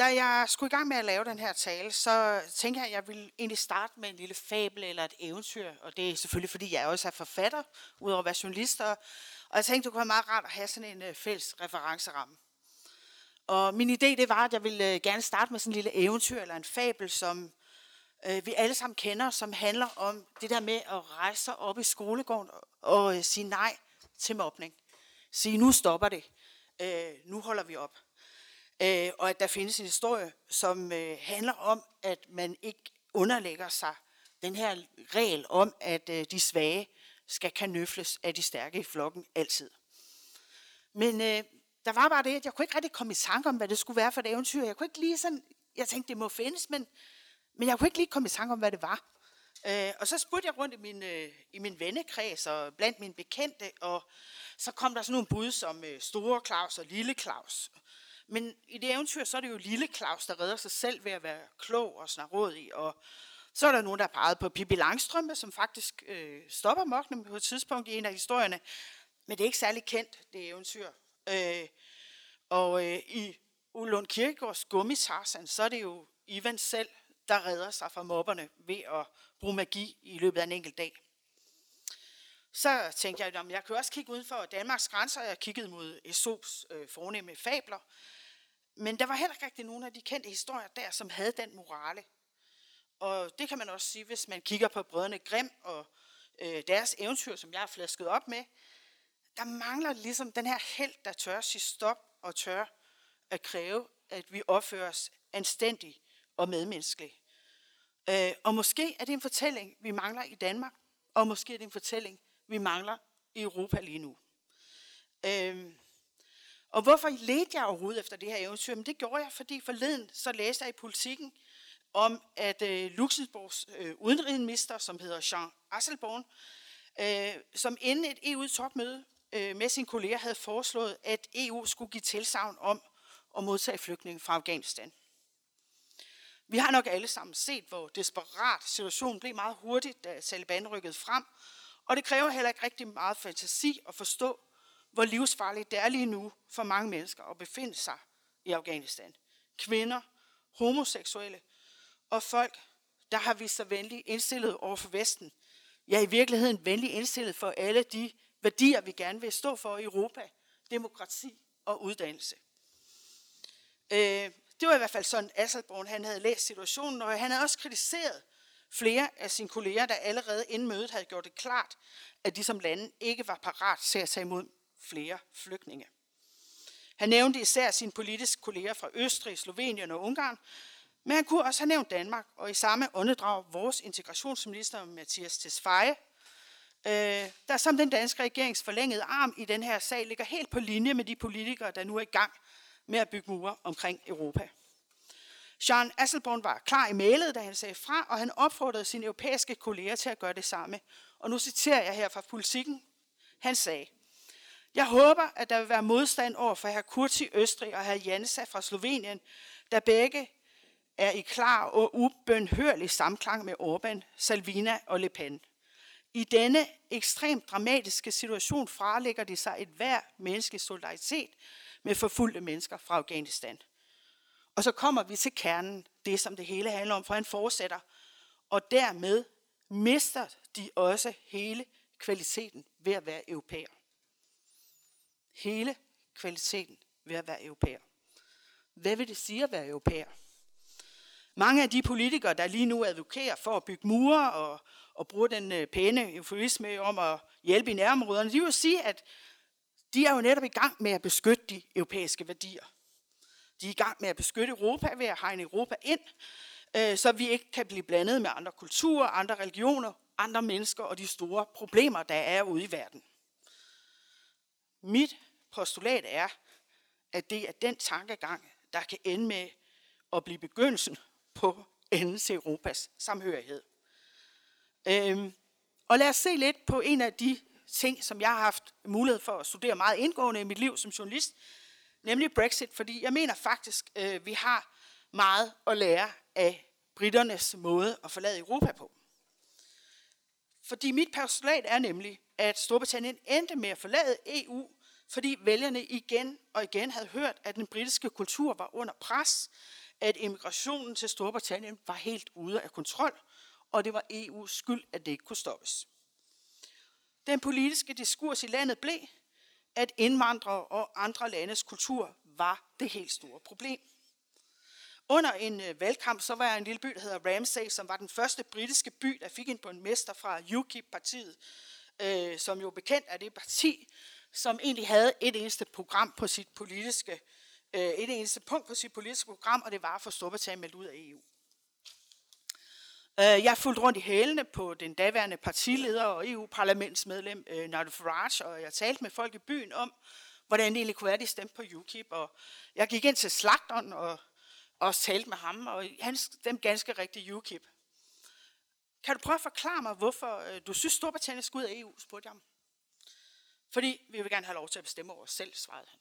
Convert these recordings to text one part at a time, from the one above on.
da jeg skulle i gang med at lave den her tale, så tænkte jeg, at jeg ville egentlig starte med en lille fabel eller et eventyr. Og det er selvfølgelig, fordi jeg også er forfatter, udover at være journalist. Og, og jeg tænkte, det kunne være meget rart at have sådan en øh, fælles referenceramme. Og min idé, det var, at jeg ville øh, gerne starte med sådan en lille eventyr eller en fabel, som øh, vi alle sammen kender, som handler om det der med at rejse sig op i skolegården og, og sige nej til mobning. Sige, nu stopper det. Uh, nu holder vi op øh, og at der findes en historie, som øh, handler om, at man ikke underlægger sig den her regel om, at øh, de svage skal kanøfles af de stærke i flokken altid. Men øh, der var bare det, at jeg kunne ikke rigtig komme i tanke om, hvad det skulle være for et eventyr. Jeg kunne ikke lige sådan, jeg tænkte, det må findes, men, men jeg kunne ikke lige komme i tanke om, hvad det var. Øh, og så spurgte jeg rundt i min, øh, i min vennekreds og blandt mine bekendte, og så kom der sådan nogle bud som øh, Store Claus og Lille Claus. Men i det eventyr, så er det jo lille Claus, der redder sig selv ved at være klog og snarådig. Og så er der nogen, der har peget på Pippi Langstrømpe, som faktisk øh, stopper mokne på et tidspunkt i en af historierne. Men det er ikke særlig kendt, det eventyr. Øh, og øh, i Ulund Kirkegaards Gummitarsan, så er det jo Ivan selv, der redder sig fra mobberne ved at bruge magi i løbet af en enkelt dag. Så tænkte jeg, at jeg kan også kigge uden for Danmarks grænser. Jeg kiggede mod Esops øh, fornemme fabler. Men der var heller ikke rigtig nogen af de kendte historier der, som havde den morale. Og det kan man også sige, hvis man kigger på brødrene Grim og øh, deres eventyr, som jeg har flasket op med. Der mangler ligesom den her held, der tør sige stop og tør at kræve, at vi opfører os anstændigt og medmenneskeligt. Øh, og måske er det en fortælling, vi mangler i Danmark, og måske er det en fortælling, vi mangler i Europa lige nu. Øh, og hvorfor ledte jeg overhovedet efter det her eventyr? Men det gjorde jeg, fordi forleden så læste jeg i politikken om, at øh, Luxemburgs øh, udenrigsminister, som hedder Jean Asselborn, øh, som inden et EU-topmøde øh, med sine kolleger havde foreslået, at EU skulle give tilsavn om at modtage flygtninge fra Afghanistan. Vi har nok alle sammen set, hvor desperat situationen blev meget hurtigt, da Taliban rykkede frem, og det kræver heller ikke rigtig meget fantasi at forstå, hvor livsfarligt det er lige nu for mange mennesker at befinde sig i Afghanistan. Kvinder, homoseksuelle og folk, der har vist sig venligt indstillet over for Vesten. Ja, i virkeligheden venligt indstillet for alle de værdier, vi gerne vil stå for i Europa. Demokrati og uddannelse. Øh, det var i hvert fald sådan, Asselborn han havde læst situationen, og han havde også kritiseret flere af sine kolleger, der allerede inden mødet havde gjort det klart, at de som lande ikke var parat til at tage imod flere flygtninge. Han nævnte især sine politiske kolleger fra Østrig, Slovenien og Ungarn, men han kunne også have nævnt Danmark, og i samme åndedrag vores integrationsminister Mathias Tesfaye, øh, der som den danske regerings forlængede arm i den her sag ligger helt på linje med de politikere, der nu er i gang med at bygge mure omkring Europa. Jean Asselborn var klar i mailet, da han sagde fra, og han opfordrede sine europæiske kolleger til at gøre det samme. Og nu citerer jeg her fra politikken. Han sagde, jeg håber, at der vil være modstand over for herr Kurti Østrig og herr Jansa fra Slovenien, der begge er i klar og ubønhørlig samklang med Orbán, Salvina og Le Pen. I denne ekstremt dramatiske situation fralægger de sig et hver menneskelig solidaritet med forfulgte mennesker fra Afghanistan. Og så kommer vi til kernen, det som det hele handler om, for han fortsætter. Og dermed mister de også hele kvaliteten ved at være europæer hele kvaliteten ved at være europæer. Hvad vil det sige at være europæer? Mange af de politikere, der lige nu advokerer for at bygge mure og, og bruge den øh, pæne eufemisme om at hjælpe i nærområderne, de vil sige, at de er jo netop i gang med at beskytte de europæiske værdier. De er i gang med at beskytte Europa ved at hegne Europa ind, øh, så vi ikke kan blive blandet med andre kulturer, andre religioner, andre mennesker og de store problemer, der er ude i verden. Mit postulat er, at det er den tankegang, der kan ende med at blive begyndelsen på enden til Europas samhørighed. Øhm, og lad os se lidt på en af de ting, som jeg har haft mulighed for at studere meget indgående i mit liv som journalist, nemlig Brexit, fordi jeg mener faktisk, øh, vi har meget at lære af britternes måde at forlade Europa på. Fordi mit postulat er nemlig, at Storbritannien endte med at forlade EU, fordi vælgerne igen og igen havde hørt, at den britiske kultur var under pres, at immigrationen til Storbritannien var helt ude af kontrol, og det var EU's skyld, at det ikke kunne stoppes. Den politiske diskurs i landet blev, at indvandrere og andre landes kultur var det helt store problem. Under en øh, valgkamp, så var jeg en lille by, der hedder Ramsay, som var den første britiske by, der fik en borgmester fra UKIP-partiet, øh, som jo bekendt er det parti, som egentlig havde et eneste program på sit politiske, øh, et eneste punkt på sit politiske program, og det var at få Storbritannien meldt ud af EU. Øh, jeg fulgte rundt i hælene på den daværende partileder og EU-parlamentsmedlem øh, Nigel Farage, og jeg talte med folk i byen om, hvordan det egentlig kunne være, at de stemte på UKIP. Og jeg gik ind til slagteren og også talte med ham, og han stemte ganske rigtigt UKIP. Kan du prøve at forklare mig, hvorfor øh, du synes, Storbritannien skal ud af EU, spurgte jeg ham. Fordi vi vil gerne have lov til at bestemme over os selv, svarede han.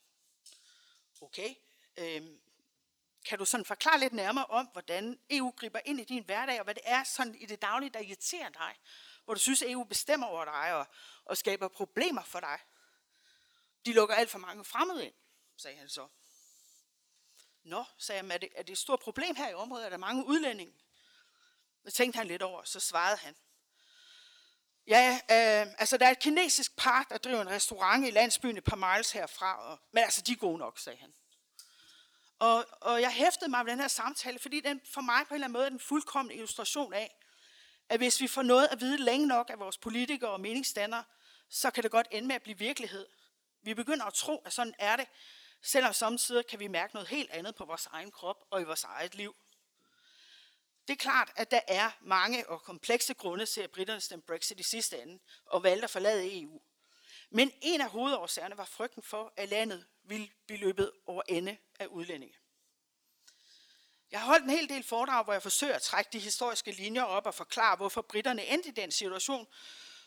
Okay, øhm, kan du sådan forklare lidt nærmere om, hvordan EU griber ind i din hverdag, og hvad det er sådan i det daglige, der irriterer dig, hvor du synes, at EU bestemmer over dig og, og skaber problemer for dig? De lukker alt for mange fremmede ind, sagde han så. Nå, sagde jeg, er det, er det et stort problem her i området? Er der mange udlændinge? Det tænkte han lidt over, så svarede han. Ja, øh, altså der er et kinesisk par, der driver en restaurant i landsbyen et par miles herfra, og, men altså de er gode nok, sagde han. Og, og jeg hæftede mig ved den her samtale, fordi den for mig på en eller anden måde er den fuldkommende illustration af, at hvis vi får noget at vide længe nok af vores politikere og meningsstandere, så kan det godt ende med at blive virkelighed. Vi begynder at tro, at sådan er det, selvom samtidig kan vi mærke noget helt andet på vores egen krop og i vores eget liv. Det er klart, at der er mange og komplekse grunde til, at britterne stemte Brexit i sidste ende og valgte at forlade EU. Men en af hovedårsagerne var frygten for, at landet ville blive løbet over ende af udlændinge. Jeg har holdt en hel del foredrag, hvor jeg forsøger at trække de historiske linjer op og forklare, hvorfor britterne endte i den situation.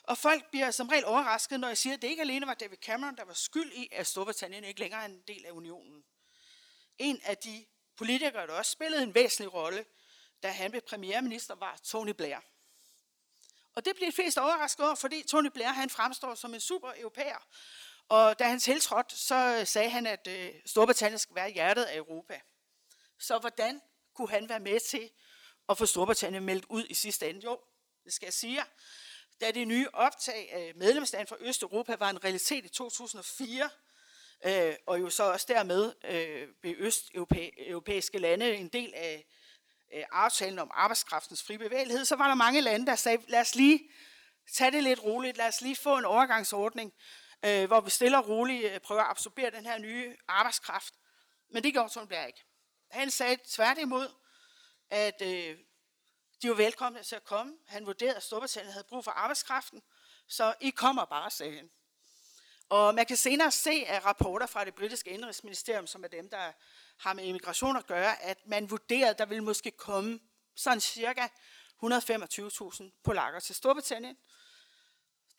Og folk bliver som regel overrasket, når jeg siger, at det ikke alene var David Cameron, der var skyld i, at Storbritannien ikke længere er en del af unionen. En af de politikere, der også spillede en væsentlig rolle, da han blev premierminister, var Tony Blair. Og det bliver de fleste overrasket over, fordi Tony Blair han fremstår som en super europæer. Og da han tiltrådte, så sagde han, at øh, Storbritannien skal være hjertet af Europa. Så hvordan kunne han være med til at få Storbritannien meldt ud i sidste ende? Jo, det skal jeg sige. Da det nye optag af medlemsland fra Østeuropa var en realitet i 2004, øh, og jo så også dermed øh, blev østeuropæiske lande en del af øh, aftalen om arbejdskraftens fri bevægelighed, så var der mange lande, der sagde, lad os lige tage det lidt roligt, lad os lige få en overgangsordning, øh, hvor vi stille og roligt øh, prøver at absorbere den her nye arbejdskraft. Men det gjorde Tony ikke. Han sagde tværtimod, at øh, de var velkomne til at komme. Han vurderede, at Storbritannien havde brug for arbejdskraften, så I kommer bare, sagde han. Og man kan senere se af rapporter fra det britiske indrigsministerium, som er dem, der har med immigration at gøre, at man vurderede, at der ville måske komme sådan cirka 125.000 polakker til Storbritannien.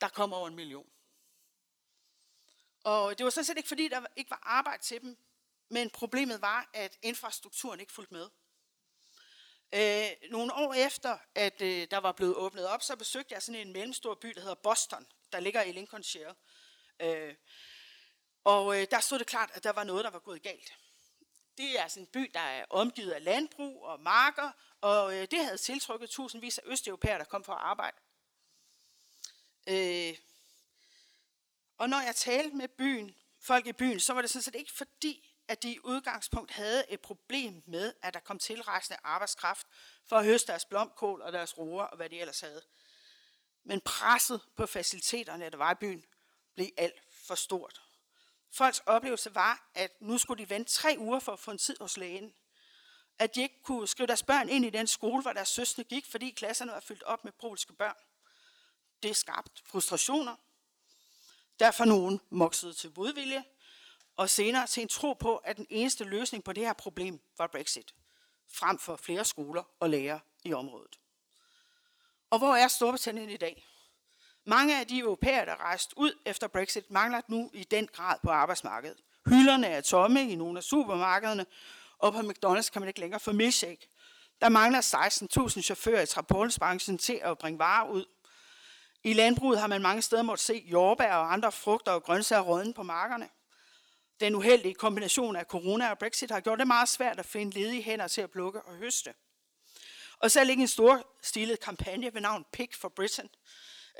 Der kommer over en million. Og det var sådan set ikke, fordi der ikke var arbejde til dem, men problemet var, at infrastrukturen ikke fulgte med. Øh, nogle år efter, at øh, der var blevet åbnet op, så besøgte jeg sådan en mellemstor by, der hedder Boston, der ligger i Lincolnshire. Øh, og øh, der stod det klart, at der var noget, der var gået galt. Det er sådan en by, der er omgivet af landbrug og marker, og øh, det havde tiltrukket tusindvis af østeuropæere, der kom for at arbejde. Øh, og når jeg talte med byen, folk i byen, så var det sådan set ikke fordi, at de i udgangspunkt havde et problem med, at der kom tilrejsende arbejdskraft for at høste deres blomkål og deres roer og hvad de ellers havde. Men presset på faciliteterne, der var i byen, blev alt for stort. Folks oplevelse var, at nu skulle de vente tre uger for at få en tid hos lægen. At de ikke kunne skrive deres børn ind i den skole, hvor deres søstre gik, fordi klasserne var fyldt op med polske børn. Det skabte frustrationer. Derfor nogen moksede til modvilje, og senere til en tro på, at den eneste løsning på det her problem var Brexit, frem for flere skoler og lærere i området. Og hvor er Storbritannien i dag? Mange af de europæere, der rejste ud efter Brexit, mangler nu i den grad på arbejdsmarkedet. Hylderne er tomme i nogle af supermarkederne, og på McDonald's kan man ikke længere få milkshake. Der mangler 16.000 chauffører i transportbranchen til at bringe varer ud. I landbruget har man mange steder måttet se jordbær og andre frugter og grøntsager rådne på markerne. Den uheldige kombination af corona og Brexit har gjort det meget svært at finde ledige hænder til at plukke og høste. Og selv ikke en stor stilet kampagne ved navn Pick for Britain,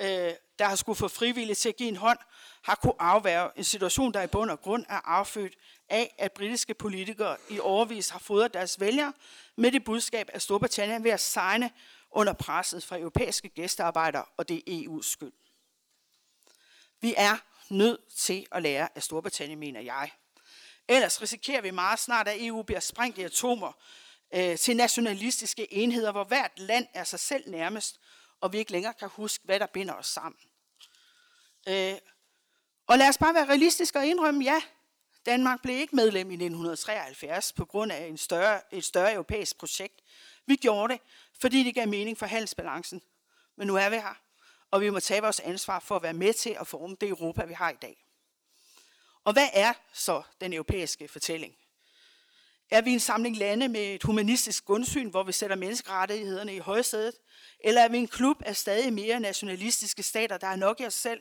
øh, der har skulle få frivillige til at give en hånd, har kunne afværge en situation, der i bund og grund er affødt af, at britiske politikere i overvis har fodret deres vælgere med det budskab, at Storbritannien ved at signe under presset fra europæiske gæstearbejdere, og det er EU's skyld. Vi er nødt til at lære af Storbritannien, mener jeg. Ellers risikerer vi meget snart, at EU bliver sprængt i atomer øh, til nationalistiske enheder, hvor hvert land er sig selv nærmest, og vi ikke længere kan huske, hvad der binder os sammen. Øh, og lad os bare være realistiske og indrømme, ja, Danmark blev ikke medlem i 1973 på grund af en større, et større europæisk projekt. Vi gjorde det, fordi det gav mening for handelsbalancen. Men nu er vi her, og vi må tage vores ansvar for at være med til at forme det Europa, vi har i dag. Og hvad er så den europæiske fortælling? Er vi en samling lande med et humanistisk grundsyn, hvor vi sætter menneskerettighederne i højsædet? Eller er vi en klub af stadig mere nationalistiske stater, der er nok i os selv,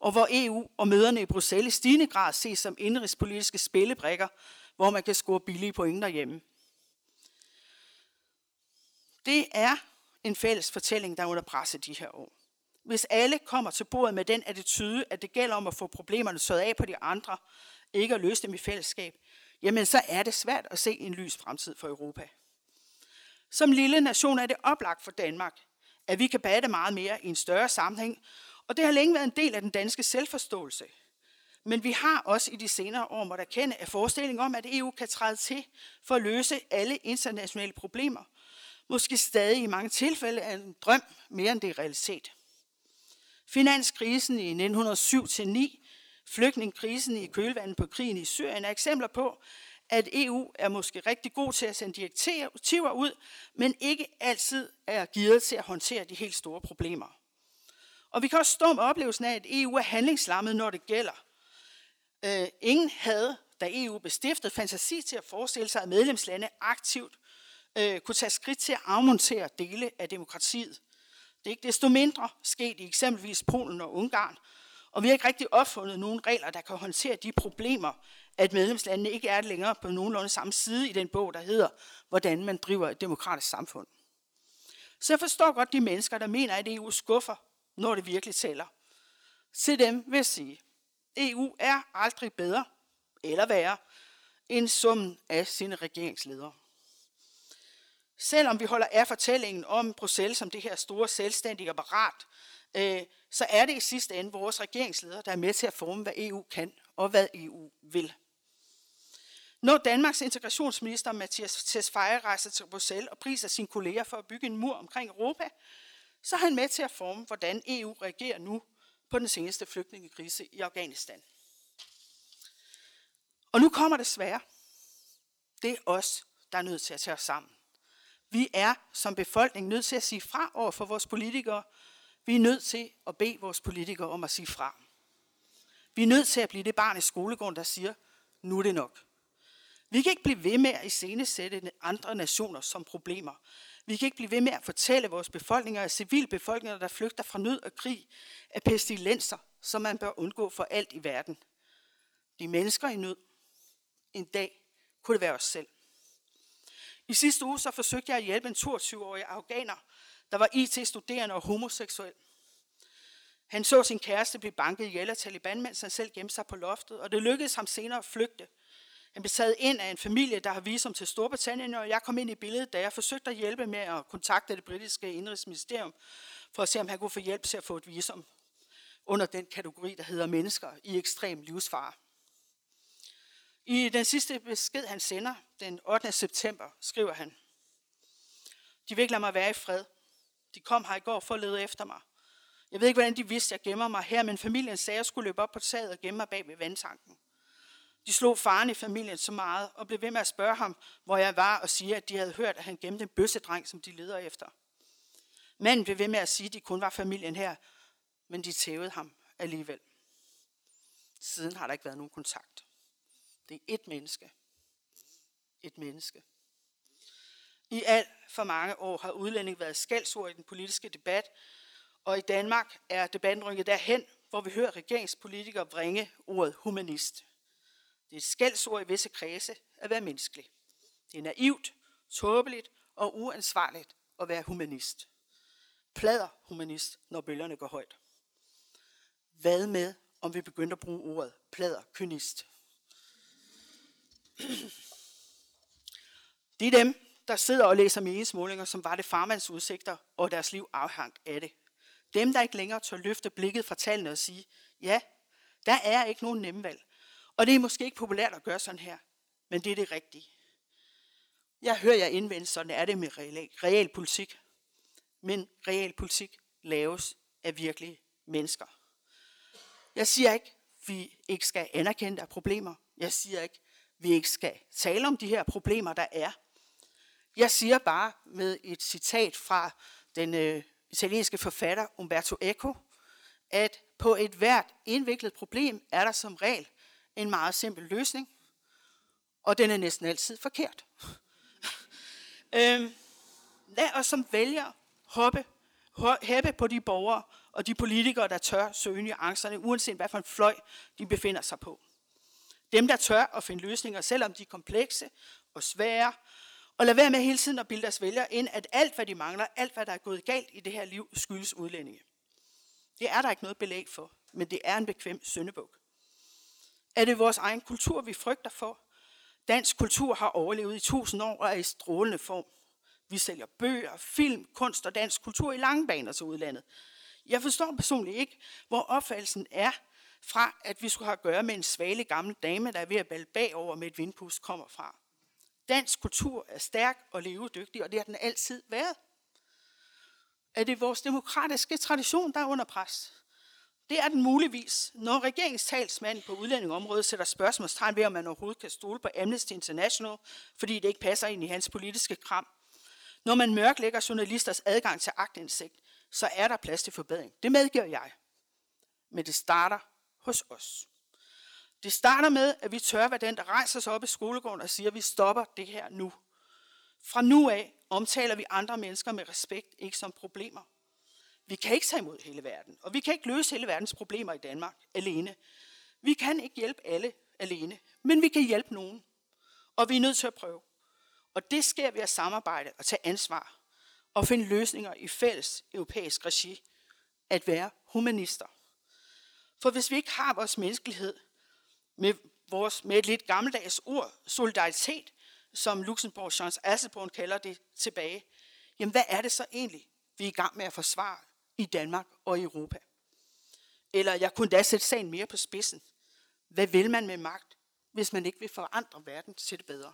og hvor EU og møderne i Bruxelles i stigende grad ses som indrigspolitiske spillebrikker, hvor man kan score billige point derhjemme? Det er en fælles fortælling, der er under pres i de her år. Hvis alle kommer til bordet med den attitude, at det gælder om at få problemerne sået af på de andre, ikke at løse dem i fællesskab, jamen så er det svært at se en lys fremtid for Europa. Som lille nation er det oplagt for Danmark, at vi kan batte meget mere i en større sammenhæng, og det har længe været en del af den danske selvforståelse. Men vi har også i de senere år måtte erkende, at forestillingen om, at EU kan træde til for at løse alle internationale problemer, måske stadig i mange tilfælde er en drøm mere end det er realitet. Finanskrisen i 1907-9, flygtningekrisen i kølvandet på krigen i Syrien er eksempler på, at EU er måske rigtig god til at sende direktiver ud, men ikke altid er givet til at håndtere de helt store problemer. Og vi kan også stå med oplevelsen af, at EU er handlingslammet, når det gælder. Øh, ingen havde, da EU bestiftede, fantasi til at forestille sig, at medlemslande aktivt øh, kunne tage skridt til at afmontere dele af demokratiet. Det er ikke desto mindre sket i eksempelvis Polen og Ungarn, og vi har ikke rigtig opfundet nogen regler, der kan håndtere de problemer, at medlemslandene ikke er længere på nogenlunde samme side i den bog, der hedder, hvordan man driver et demokratisk samfund. Så jeg forstår godt de mennesker, der mener, at EU skuffer, når det virkelig tæller. Til dem vil jeg sige, EU er aldrig bedre eller værre end summen af sine regeringsledere. Selvom vi holder af fortællingen om Bruxelles som det her store selvstændige apparat, øh, så er det i sidste ende vores regeringsledere, der er med til at forme, hvad EU kan og hvad EU vil. Når Danmarks integrationsminister Mathias Tesfaye rejser til Bruxelles og priser sine kolleger for at bygge en mur omkring Europa, så er han med til at forme, hvordan EU reagerer nu på den seneste flygtningekrise i Afghanistan. Og nu kommer det svære. Det er os, der er nødt til at tage os sammen. Vi er som befolkning nødt til at sige fra over for vores politikere. Vi er nødt til at bede vores politikere om at sige fra. Vi er nødt til at blive det barn i skolegården, der siger, nu er det nok. Vi kan ikke blive ved med at iscenesætte andre nationer som problemer. Vi kan ikke blive ved med at fortælle vores befolkninger og civilbefolkninger, der flygter fra nød og krig, af pestilenser, som man bør undgå for alt i verden. De mennesker i nød. En dag kunne det være os selv. I sidste uge så forsøgte jeg at hjælpe en 22-årig afghaner, der var IT-studerende og homoseksuel. Han så sin kæreste blive banket ihjel af Taliban, mens han selv gemte sig på loftet, og det lykkedes ham senere at flygte. Han blev taget ind af en familie, der har visum til Storbritannien, og jeg kom ind i billedet, da jeg forsøgte at hjælpe med at kontakte det britiske indrigsministerium, for at se, om han kunne få hjælp til at få et visum under den kategori, der hedder mennesker i ekstrem livsfare. I den sidste besked, han sender, den 8. september, skriver han, De vil ikke lade mig være i fred. De kom her i går for at lede efter mig. Jeg ved ikke, hvordan de vidste, at jeg gemmer mig her, men familien sagde, at jeg skulle løbe op på taget og gemme mig bag ved vandtanken. De slog faren i familien så meget og blev ved med at spørge ham, hvor jeg var, og sige, at de havde hørt, at han gemte en bøssedreng, som de leder efter. Manden blev ved med at sige, at de kun var familien her, men de tævede ham alligevel. Siden har der ikke været nogen kontakt. Det er et menneske. Et menneske. I alt for mange år har udlænding været skældsord i den politiske debat, og i Danmark er debatten rykket derhen, hvor vi hører regeringspolitikere bringe ordet humanist. Det er et skældsord i visse kredse at være menneskelig. Det er naivt, tåbeligt og uansvarligt at være humanist. Plader humanist, når bølgerne går højt. Hvad med, om vi begyndte at bruge ordet plader kynist? Det er dem, der sidder og læser meningsmålinger, som var det farmands udsigter, og deres liv afhang af det. Dem, der ikke længere tør løfte blikket fra tallene og sige, ja, der er ikke nogen nemme valg. Og det er måske ikke populært at gøre sådan her, men det er det rigtige. Jeg hører jer indvende, sådan er det med real, real politik. Men real politik laves af virkelige mennesker. Jeg siger ikke, vi ikke skal anerkende, der er problemer. Jeg siger ikke, vi ikke skal tale om de her problemer, der er. Jeg siger bare med et citat fra den øh, italienske forfatter Umberto Eco, at på et hvert indviklet problem er der som regel en meget simpel løsning, og den er næsten altid forkert. øhm, lad os som vælger hoppe, hæppe på de borgere og de politikere, der tør søge nuancerne, uanset hvad for en fløj de befinder sig på. Dem, der tør at finde løsninger, selvom de er komplekse og svære, og lad være med hele tiden at bilde deres vælgere ind, at alt, hvad de mangler, alt, hvad der er gået galt i det her liv, skyldes udlændinge. Det er der ikke noget belæg for, men det er en bekvem syndebuk. Er det vores egen kultur, vi frygter for? Dansk kultur har overlevet i tusind år og er i strålende form. Vi sælger bøger, film, kunst og dansk kultur i lange baner til udlandet. Jeg forstår personligt ikke, hvor opfattelsen er fra, at vi skulle have at gøre med en svale gammel dame, der er ved at balde bagover med et vindpust kommer fra. Dansk kultur er stærk og levedygtig, og det har den altid været. Er det vores demokratiske tradition, der er under pres? Det er den muligvis, når regeringstalsmanden på udlændingområdet sætter spørgsmålstegn ved, om man overhovedet kan stole på Amnesty International, fordi det ikke passer ind i hans politiske kram. Når man mørklægger journalisters adgang til agtindsigt, så er der plads til forbedring. Det medgiver jeg. Men det starter hos os. Det starter med, at vi tør være den, der rejser sig op i skolegården og siger, at vi stopper det her nu. Fra nu af omtaler vi andre mennesker med respekt, ikke som problemer. Vi kan ikke tage imod hele verden, og vi kan ikke løse hele verdens problemer i Danmark alene. Vi kan ikke hjælpe alle alene, men vi kan hjælpe nogen. Og vi er nødt til at prøve. Og det sker ved at samarbejde og tage ansvar og finde løsninger i fælles europæisk regi. At være humanister. For hvis vi ikke har vores menneskelighed med, vores, med et lidt gammeldags ord, solidaritet, som Luxembourg Jean Asselborn kalder det tilbage, jamen hvad er det så egentlig, vi er i gang med at forsvare i Danmark og i Europa? Eller jeg kunne da sætte sagen mere på spidsen. Hvad vil man med magt, hvis man ikke vil forandre verden til det bedre?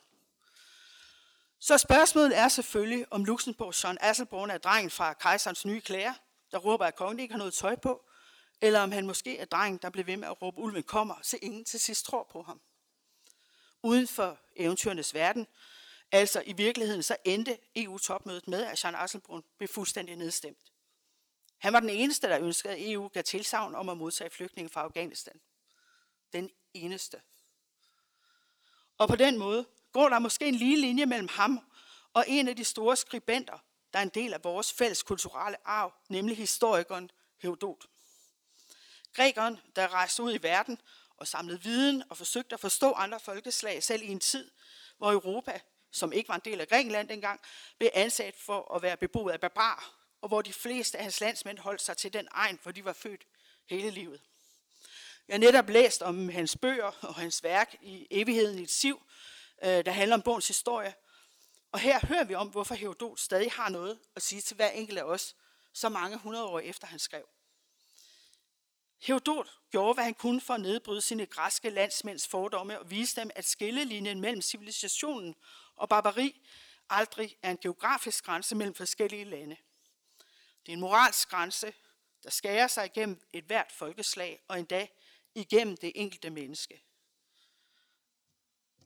Så spørgsmålet er selvfølgelig, om Luxembourg Jean Asselborn er drengen fra kejserens nye klæder, der råber, at kongen ikke har noget tøj på, eller om han måske er drengen, der bliver ved med at råbe, ulven kommer, så ingen til sidst tror på ham. Uden for eventyrenes verden, altså i virkeligheden, så endte EU-topmødet med, at Jean Asselbrun blev fuldstændig nedstemt. Han var den eneste, der ønskede, at EU gav tilsavn om at modtage flygtninge fra Afghanistan. Den eneste. Og på den måde går der måske en lige linje mellem ham og en af de store skribenter, der er en del af vores fælles kulturelle arv, nemlig historikeren Herodot. Grækeren, der rejste ud i verden og samlede viden og forsøgte at forstå andre folkeslag, selv i en tid, hvor Europa, som ikke var en del af Grækenland dengang, blev ansat for at være beboet af barbarer, og hvor de fleste af hans landsmænd holdt sig til den egen, hvor de var født hele livet. Jeg har netop læst om hans bøger og hans værk i Evigheden i et siv, øh, der handler om bogens historie. Og her hører vi om, hvorfor Herodot stadig har noget at sige til hver enkelt af os, så mange hundrede år efter han skrev. Herodot gjorde, hvad han kunne for at nedbryde sine græske landsmænds fordomme og vise dem, at skillelinjen mellem civilisationen og barbari aldrig er en geografisk grænse mellem forskellige lande. Det er en moralsk grænse, der skærer sig igennem et hvert folkeslag og endda igennem det enkelte menneske.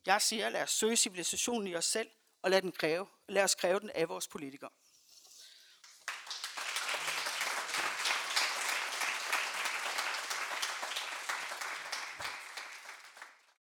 Jeg siger, lad os søge civilisationen i os selv, og lad, den kræve, lad os kræve den af vores politikere.